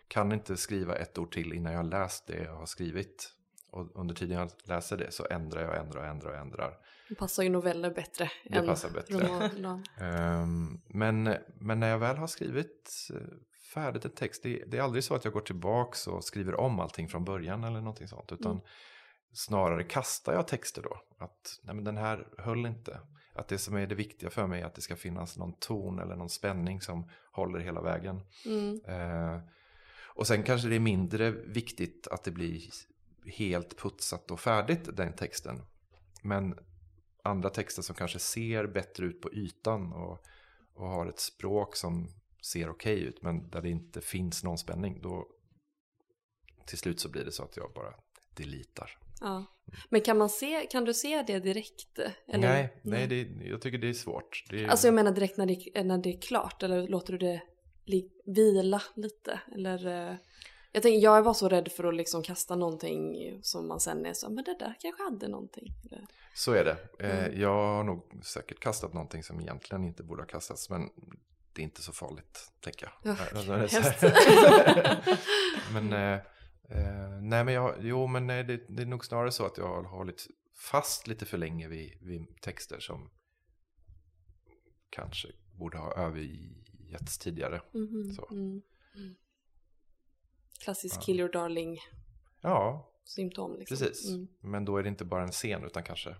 kan inte skriva ett ord till innan jag har läst det jag har skrivit. Och under tiden jag läser det så ändrar jag, ändrar, ändrar, ändrar. Det passar ju noveller bättre Det än passar bättre. roman. Ehm, men, men när jag väl har skrivit eh, färdigt en text, det, det är aldrig så att jag går tillbaks och skriver om allting från början eller någonting sånt. Utan Mm. snarare kastar jag texter då. Att nej men den här höll inte. Att det som är det viktiga för mig är att det ska finnas någon ton eller någon spänning som håller hela vägen. Mm. Eh, och sen kanske det är mindre viktigt att det blir helt putsat och färdigt den texten. Men andra texter som kanske ser bättre ut på ytan och, och har ett språk som ser okej okay ut men där det inte finns någon spänning. Då till slut så blir det så att jag bara deletar. Ja. Men kan, man se, kan du se det direkt? Eller? Nej, nej det, jag tycker det är svårt. Det är... Alltså jag menar direkt när det, när det är klart eller låter du det vila lite? Eller, eh, jag, tänker, jag var så rädd för att liksom kasta någonting som man sen är så, men det där kanske hade någonting. Så är det. Eh, mm. Jag har nog säkert kastat någonting som egentligen inte borde ha kastats, men det är inte så farligt, tänker jag. Oh, men eh, Eh, nej men jag, jo men nej, det, det, är nog snarare så att jag har hållit fast lite för länge vid, vid texter som kanske borde ha övergetts tidigare. Mm -hmm. så. Mm. Klassisk ja. kill your darling ja. symptom. Liksom. Precis, mm. men då är det inte bara en scen utan kanske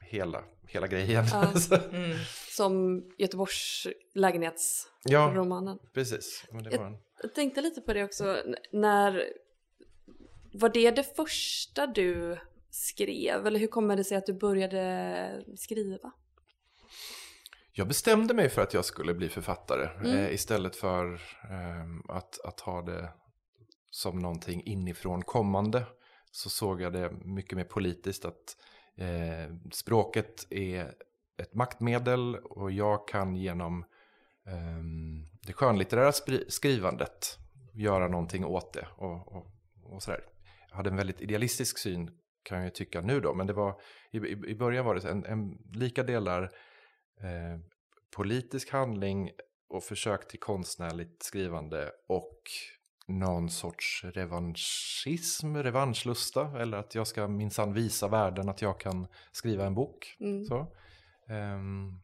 hela, hela grejen. Ja. Mm. Som Göteborgs lägenhetsromanen. Ja, precis. Men det var en... Jag tänkte lite på det också när var det det första du skrev eller hur kommer det sig att du började skriva? Jag bestämde mig för att jag skulle bli författare mm. eh, istället för eh, att, att ha det som någonting inifrån kommande. Så såg jag det mycket mer politiskt att eh, språket är ett maktmedel och jag kan genom eh, det skönlitterära skrivandet göra någonting åt det. Och, och, och sådär hade en väldigt idealistisk syn kan jag tycka nu då, men det var, i, i början var det en, en lika delar eh, politisk handling och försök till konstnärligt skrivande och någon sorts revanschism, revanschlusta eller att jag ska minsann visa världen att jag kan skriva en bok. Mm. Så. Um,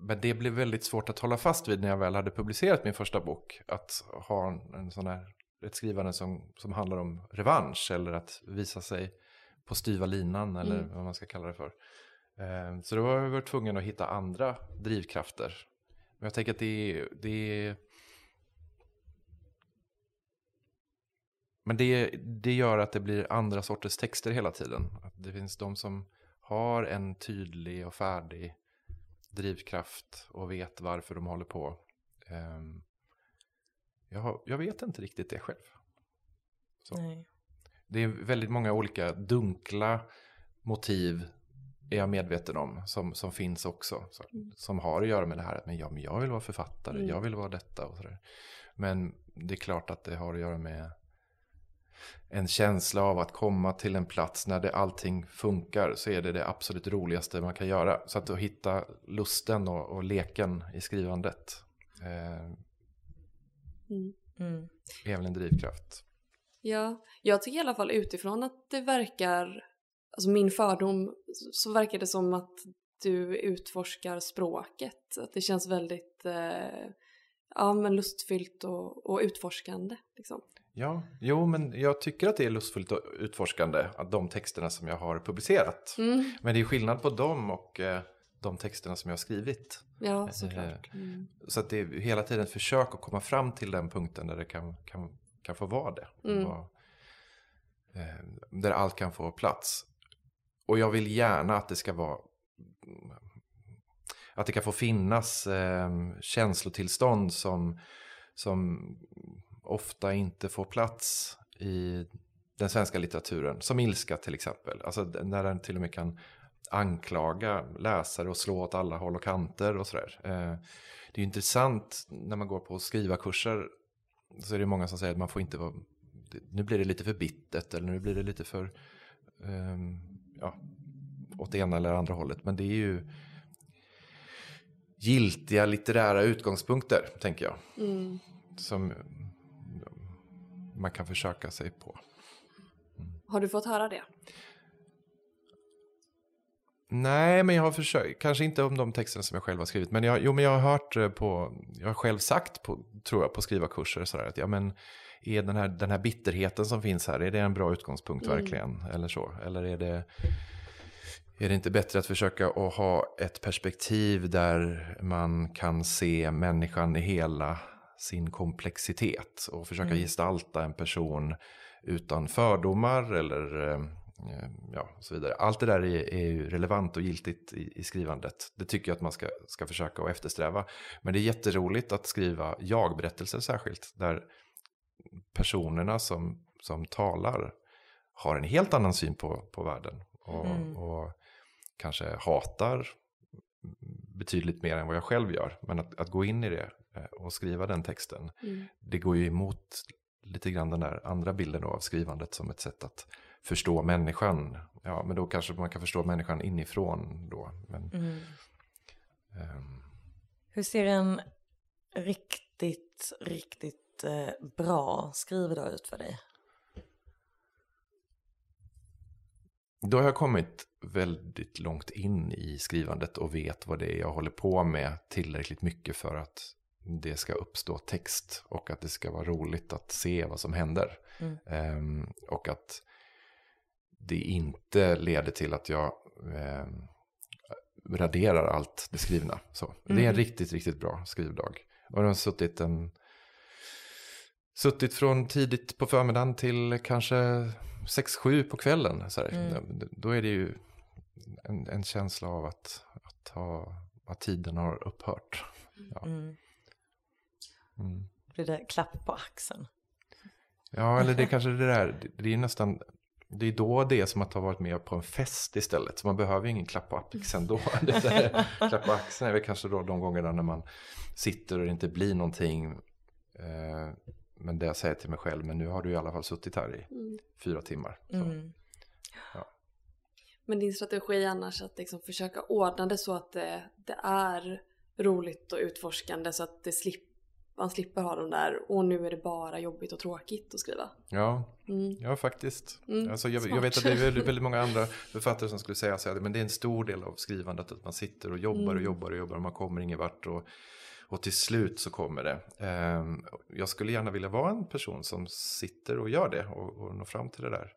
men det blev väldigt svårt att hålla fast vid när jag väl hade publicerat min första bok. Att ha en, en sån här ett skrivande som, som handlar om revansch eller att visa sig på styva linan eller mm. vad man ska kalla det för. Eh, så då var jag tvungen att hitta andra drivkrafter. Men jag tänker att det, det Men det, det gör att det blir andra sorters texter hela tiden. Att det finns de som har en tydlig och färdig drivkraft och vet varför de håller på. Um, jag, har, jag vet inte riktigt det själv. Det är väldigt många olika dunkla motiv är jag medveten om som, som finns också. Så, mm. Som har att göra med det här att men ja, men jag vill vara författare, mm. jag vill vara detta och sådär. Men det är klart att det har att göra med en känsla av att komma till en plats när det allting funkar så är det det absolut roligaste man kan göra. Så att, att hitta lusten och, och leken i skrivandet. Eh, Mm. Mm. är väl en drivkraft. Ja, jag tycker i alla fall utifrån att det verkar, alltså min fördom, så verkar det som att du utforskar språket. Att det känns väldigt eh, ja, men lustfyllt och, och utforskande. Liksom. Ja, jo men jag tycker att det är lustfullt och utforskande, att de texterna som jag har publicerat. Mm. Men det är skillnad på dem och eh, de texterna som jag har skrivit. Ja, såklart. Eh, mm. Så att det är hela tiden ett försök att komma fram till den punkten där det kan, kan, kan få vara det. Mm. Eh, där allt kan få plats. Och jag vill gärna att det ska vara att det kan få finnas eh, känslotillstånd som, som ofta inte får plats i den svenska litteraturen. Som ilska till exempel. Alltså när den till och med kan anklaga läsare och slå åt alla håll och kanter och sådär. Eh, det är ju intressant när man går på skrivarkurser så är det många som säger att man får inte vara, nu blir det lite för bittet eller nu blir det lite för, um, ja, åt det ena eller andra hållet. Men det är ju giltiga litterära utgångspunkter, tänker jag. Mm. Som man kan försöka sig på. Mm. Har du fått höra det? Nej, men jag har försökt. Kanske inte om de texterna som jag själv har skrivit. Men jag, jo, men jag har hört eh, på, jag har själv sagt på, tror jag, på skrivarkurser och sådär att ja, men är den här, den här bitterheten som finns här, är det en bra utgångspunkt Mm. verkligen? Eller så? Eller är det, är det inte bättre att försöka att ha ett perspektiv där man kan se människan i hela sin komplexitet och försöka Mm. gestalta en person utan fördomar eller eh, ja, så vidare. Allt det där är, är ju relevant och giltigt i, i skrivandet. Det tycker jag att man ska, ska försöka att eftersträva. Men det är jätteroligt att skriva jag-berättelser särskilt, där personerna som, som talar har en helt annan syn på, på världen. Och, Mm. och kanske hatar betydligt mer än vad jag själv gör. Men att, att gå in i det eh, och skriva den texten, Mm. det går ju emot lite grann den där andra bilden av skrivandet som ett sätt att förstå människan. Ja, men då kanske man kan förstå människan inifrån då. Men, Mm. ehm, Hur ser en riktigt, riktigt eh, bra skrivdag ut för dig? Då har jag kommit väldigt långt in i skrivandet och vet vad det är jag håller på med tillräckligt mycket för att det ska uppstå text och att det ska vara roligt att se vad som händer. Mm. Ehm, och att det inte leder till att jag ehm, raderar allt det skrivna. Så. Det är en Mm. riktigt, riktigt bra skrivdag. Och den har suttit en Suttit från tidigt på förmiddagen till kanske 6-7 på kvällen. Så. Mm. Då är det ju en, en känsla av att, att, ha, att tiden har upphört. Ja. Mm. Mm. Blir det klapp på axeln? Ja, eller det är kanske det där, det- är nästan, det är då det är som att ha varit med på en fest istället. Så man behöver ju ingen klapp på axeln då. Där, klapp på axeln är väl kanske då de gångerna när man sitter och det inte blir någonting. Eh, men det jag säger till mig själv, men nu har du i alla fall suttit här i Mm. fyra timmar. Så. Mm. Men din strategi annars att liksom försöka ordna det så att det, det är roligt och utforskande så att det slipp, man slipper ha de där och nu är det bara jobbigt och tråkigt att skriva. Ja, Mm. ja faktiskt. Mm, Alltså jag, jag vet att det är väldigt, väldigt många andra författare som skulle säga så här, men det är en stor del av skrivandet att man sitter och jobbar och Mm. jobbar och jobbar och man kommer ingen vart och, och till slut så kommer det. Ehm, jag skulle gärna vilja vara en person som sitter och gör det och, och når fram till det där.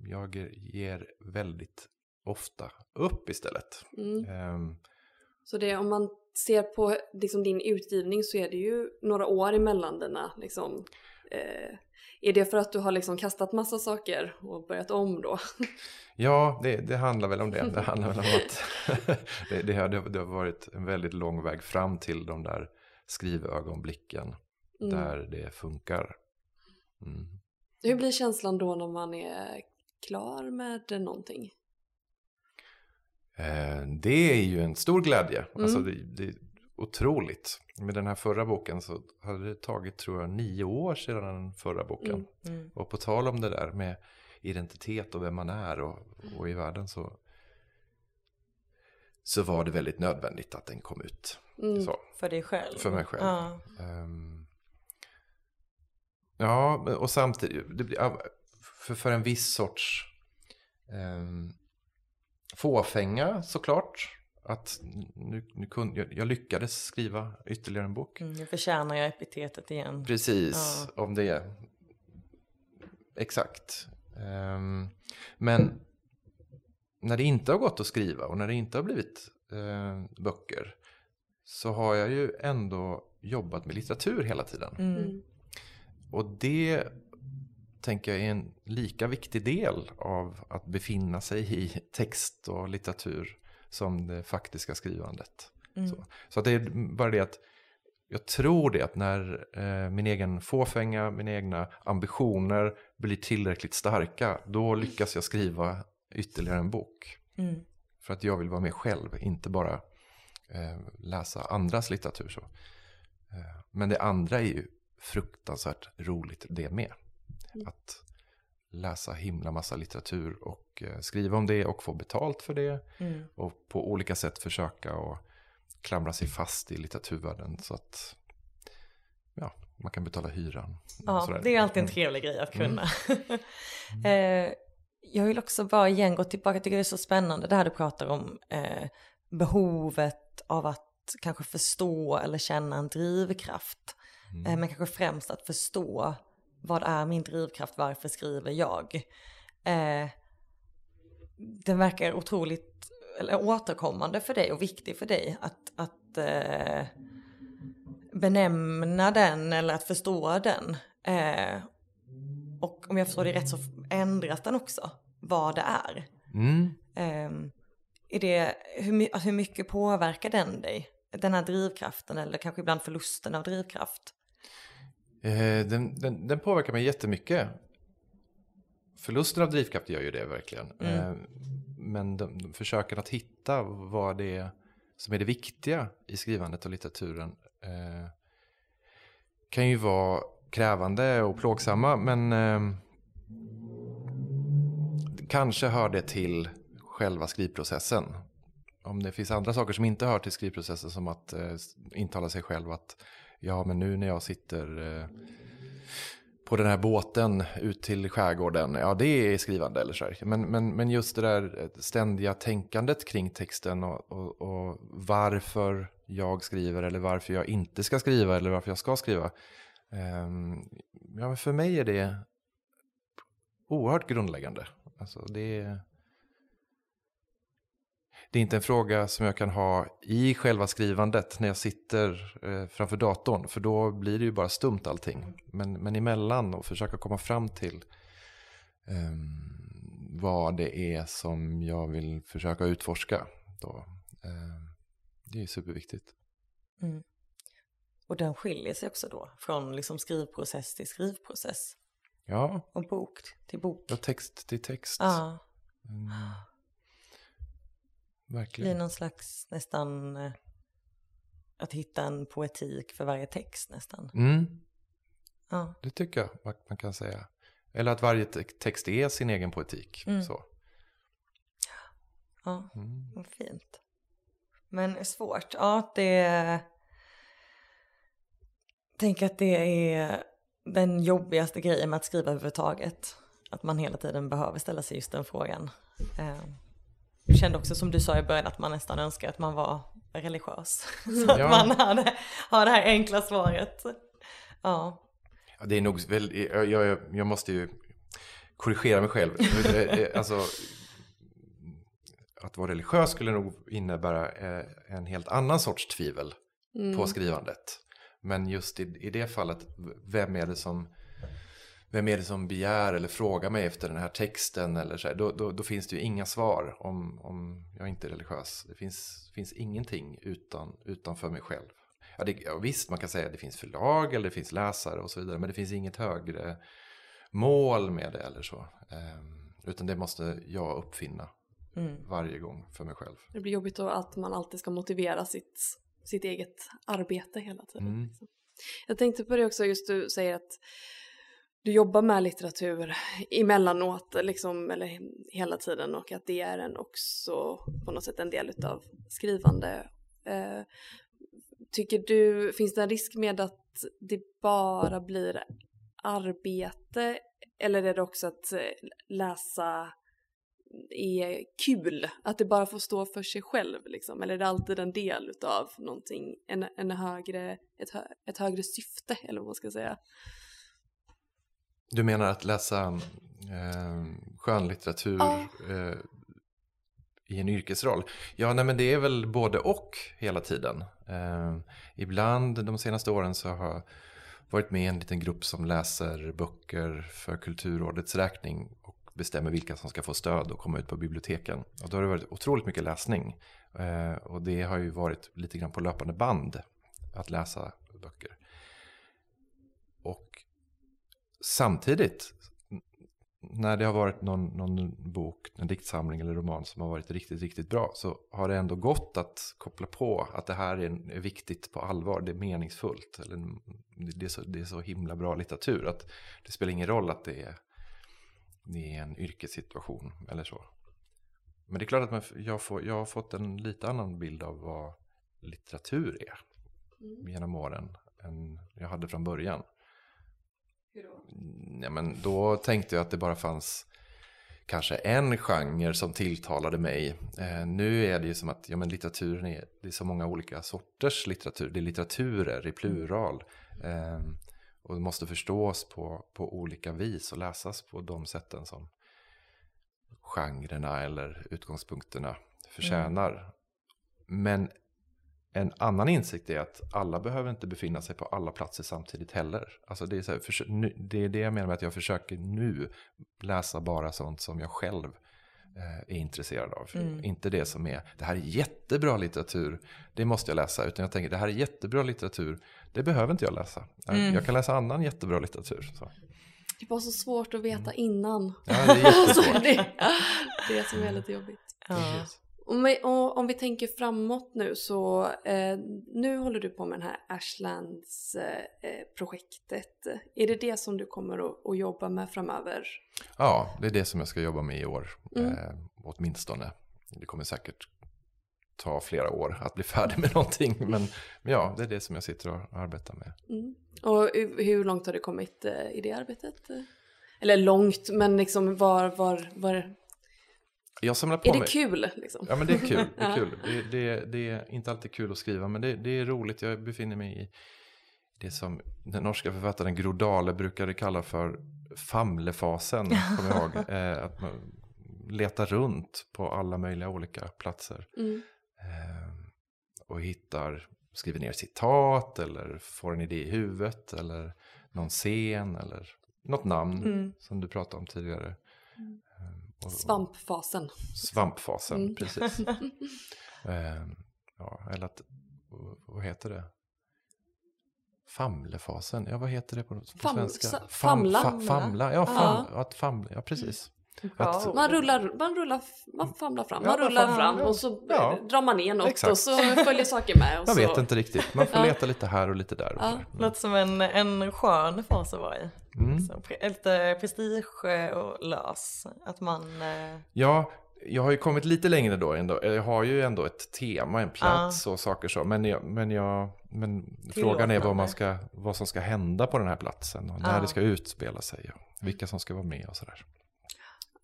Jag ger väldigt ofta upp istället. Mm. Ehm, Så det, om man ser på liksom din utgivning så är det ju några år emellan dina liksom, eh, är det för att du har liksom kastat massa saker och börjat om då? Ja, det, det handlar väl om det. Det handlar väl om att det, det, har, det har varit en väldigt lång väg fram till de där skrivögonblicken Mm. där det funkar. Mm. Hur blir känslan då när man är klar med någonting? Eh, det är ju en stor glädje. Mm. Alltså det, det är otroligt. Med den här förra boken så hade det tagit, tror jag, nio år sedan den förra boken. Mm. Mm. Och på tal om det där med identitet och vem man är och, och i världen så, så var det väldigt nödvändigt att den kom ut. Mm. För dig själv? För mig själv. Ja. Ehm, ja, och samtidigt, för, för en viss sorts um, fåfänga såklart. Att nu, nu kunde, jag, jag lyckades skriva ytterligare en bok. Mm, nu förtjänar jag epitetet igen. Precis, Ja. om det. Exakt. Ehm, men när det inte har gått att skriva och när det inte har blivit eh, böcker så har jag ju ändå jobbat med litteratur hela tiden. Mm. Mm. Och det tänker jag är en lika viktig del av att befinna sig i text och litteratur som det faktiska skrivandet. Mm. Så, så att det är bara det att jag tror det att när eh, min egen fåfänga, mina egna ambitioner blir tillräckligt starka, då lyckas jag skriva ytterligare en bok. Mm. För att jag vill vara med själv, inte bara eh, läsa andras litteratur. Så. Eh, men det andra är ju fruktansvärt roligt det med. Mm. Att läsa himla massa litteratur och eh, skriva om det och få betalt för det. Mm. Och på olika sätt försöka att klamra sig fast i litteraturvärlden så att ja, man kan betala hyran. och Ja, det är alltid en Mm. trevlig grej att Mm. kunna. eh, jag vill också bara igen gå tillbaka, jag tycker det är så spännande det här du pratar om. Eh, behovet av att kanske förstå eller känna en drivkraft. Mm. Eh, men kanske främst att förstå vad är min drivkraft, varför skriver jag? Eh, den verkar otroligt eller, återkommande för dig och viktig för dig att, att eh, benämna den eller att förstå den. Eh, och om jag förstår det rätt så ändras den också, vad det är. Mm. Eh, är det, hur, hur mycket påverkar den dig? Den här drivkraften eller kanske ibland förlusten av drivkraft? Eh, den, den, den, påverkar mig jättemycket. Förlusten av drivkraft gör ju det verkligen. Mm. Eh, men de, de försöken att hitta vad det är som är det viktiga i skrivandet och litteraturen eh, kan ju vara krävande och plågsamma men eh, kanske hör det till själva skrivprocessen. Om det finns andra saker som inte hör till skrivprocessen som att eh, intala sig själv att ja men nu när jag sitter eh, på den här båten ut till skärgården, ja det är skrivande eller så här. Men, men, men just det där eh, ständiga tänkandet kring texten och, och, och, varför jag skriver eller varför jag inte ska skriva eller varför jag ska skriva. Um, ja, men för mig är det oerhört grundläggande. Alltså det är det är inte en fråga som jag kan ha i själva skrivandet när jag sitter eh, framför datorn. För då blir det ju bara stumt allting. Men, men emellan och försöka komma fram till eh, vad det är som jag vill försöka utforska. Då. Eh, det är superviktigt. Mm. Och den skiljer sig också då från liksom skrivprocess till skrivprocess. Ja. Och bok till bok. Ja, text till text. Ja. Mm. Verkligen. blir någon slags nästan eh, att hitta en poetik för varje text nästan. Mm. Ja. Det tycker jag man kan säga. Eller att varje text är sin egen poetik. Mm. Så. Ja, mm. vad fint. Men svårt, ja det... Tänk att det är den jobbigaste grejen med att skriva överhuvudtaget. Att man hela tiden behöver ställa sig just den frågan. Eh, jag kände också som du sa i början att man nästan önskar att man var religiös. Så att ja. man hade, har det här enkla svaret. Ja. ja det är nog väl, jag, jag, jag måste ju korrigera mig själv. alltså, att vara religiös skulle nog innebära eh, en helt annan sorts tvivel mm. på skrivandet. Men just i, i det fallet, vem är det som vem är det som begär eller frågar mig efter den här texten eller så här, då, då, då, finns det ju inga svar om, om jag inte är religiös. Det finns, finns ingenting utan, utanför mig själv. Ja, det, ja, visst, man kan säga att det finns förlag eller det finns läsare och så vidare, men det finns inget högre mål med det eller så. Um, utan det måste jag uppfinna mm. varje gång för mig själv. Det blir jobbigt då att man alltid ska motivera sitt, sitt eget arbete hela tiden. Mm. Liksom. Jag tänkte på det också, just du säger att du jobbar med litteratur emellanåt, liksom, eller hela tiden och att det är en också på något sätt en del utav skrivande. Eh, tycker du, finns det en risk med att det bara blir arbete eller är det också att eh, läsa är kul? Att det bara får stå för sig själv liksom? Eller är det alltid en del utav någonting, en, en högre, ett, hö, ett högre syfte eller vad man ska säga? Du menar att läsa eh, skönlitteratur ja. eh, i en yrkesroll? Ja, nej, men det är väl både och hela tiden. Eh, ibland de senaste åren så har jag varit med i en liten grupp som läser böcker för Kulturrådets räkning och bestämmer vilka som ska få stöd och komma ut på biblioteken. Och då har det varit otroligt mycket läsning. Eh, och det har ju varit lite grann på löpande band att läsa böcker. Samtidigt, när det har varit någon, någon bok, en diktsamling eller roman som har varit riktigt, riktigt bra så har det ändå gått att koppla på att det här är, är viktigt på allvar, det är meningsfullt. Eller det, är så, det är så himla bra litteratur att det spelar ingen roll att det är, det är en yrkessituation eller så. Men det är klart att man, jag, får, jag har fått en lite annan bild av vad litteratur är mm. genom åren än jag hade från början. Hur då? Ja, men då tänkte jag att det bara fanns kanske en genre som tilltalade mig. Eh, nu är det ju som att ja, men litteraturen är, det är så många olika sorters litteratur. Det är litteraturer i plural. Eh, och måste förstås på, på olika vis och läsas på de sätten som genrerna eller utgångspunkterna förtjänar. Mm. Men en annan insikt är att alla behöver inte befinna sig på alla platser samtidigt heller. Alltså det, är så här, för, det är det jag menar med att jag försöker nu läsa bara sånt som jag själv eh, är intresserad av. Mm. Inte det som är, det här är jättebra litteratur, det måste jag läsa. Utan jag tänker, det här är jättebra litteratur, det behöver inte jag läsa. Mm. Jag kan läsa annan jättebra litteratur. Så. Det var så svårt att veta mm. innan. Ja, det är jättesvårt. alltså, det, det som är lite jobbigt. Ja. Om vi, om vi tänker framåt nu så eh, nu håller du på med det här Ashlands eh, eh. Är det det som du kommer att, att, jobba med framöver? Ja, det är det som jag ska jobba med i år. Mm. Eh, åtminstone. Det kommer säkert ta flera år att bli färdig med någonting. Men, men ja, det är det som jag sitter och arbetar med. Mm. Och hur långt har du kommit eh, i det arbetet? Eller långt, men liksom var, var, var jag samlar på är det mig. kul? Liksom? Ja, men det är kul. Det är, kul. Det, det, det, är inte alltid kul att skriva, men det, det, är roligt. Jag befinner mig i det som den norska författaren Grodale brukade kalla för famlefasen. Kommer jag ihåg. Eh, att man letar runt på alla möjliga olika platser. Mm. Eh, och hittar, skriver ner citat eller får en idé i huvudet eller någon scen eller något namn mm. som du pratade om tidigare. Mm. Svampfasen. Svampfasen, mm. precis. eh, ja, eller att, vad heter det? Famlefasen, ja vad heter det på, på Fam, svenska? Fam, famla. Fa, famla, ja, fam, ja. Att famla, ja precis. Att, man rullar, man rullar, man famlar fram, man ja, rullar fram och så ja, drar man ner något exakt. och så följer saker med. Och jag så. vet inte riktigt, man får leta lite här och lite där. Och ja. Låter som en, en skön fas att vara i. Mm. Så, lite prestige och lös. Att man... Eh... Ja, jag har ju kommit lite längre då. Ändå. Jag har ju ändå ett tema, en plats ah. och saker så. Men, jag, men, jag, men frågan är vad, man ska, vad som ska hända på den här platsen. Och när ah. det ska utspela sig. Och vilka som ska vara med och sådär.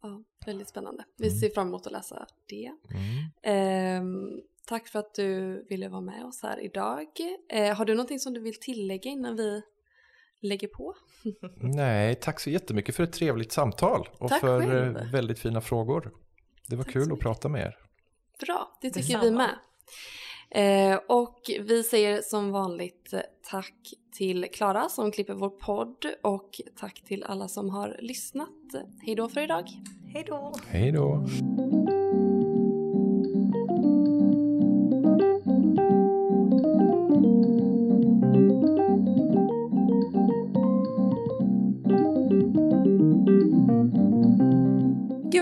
Ja, väldigt spännande. Vi mm. ser fram emot att läsa det. Mm. Eh, tack för att du ville vara med oss här idag. Eh, har du någonting som du vill tillägga innan vi lägger på? Nej, tack så jättemycket för ett trevligt samtal och tack för själv. Eh, väldigt fina frågor. Det var tack kul att prata med er. Bra, det tycker Detsamma. vi med. Eh, och vi säger som vanligt tack till Klara som klipper vår podd och tack till alla som har lyssnat. Hej då för idag. Hej då. Hej då.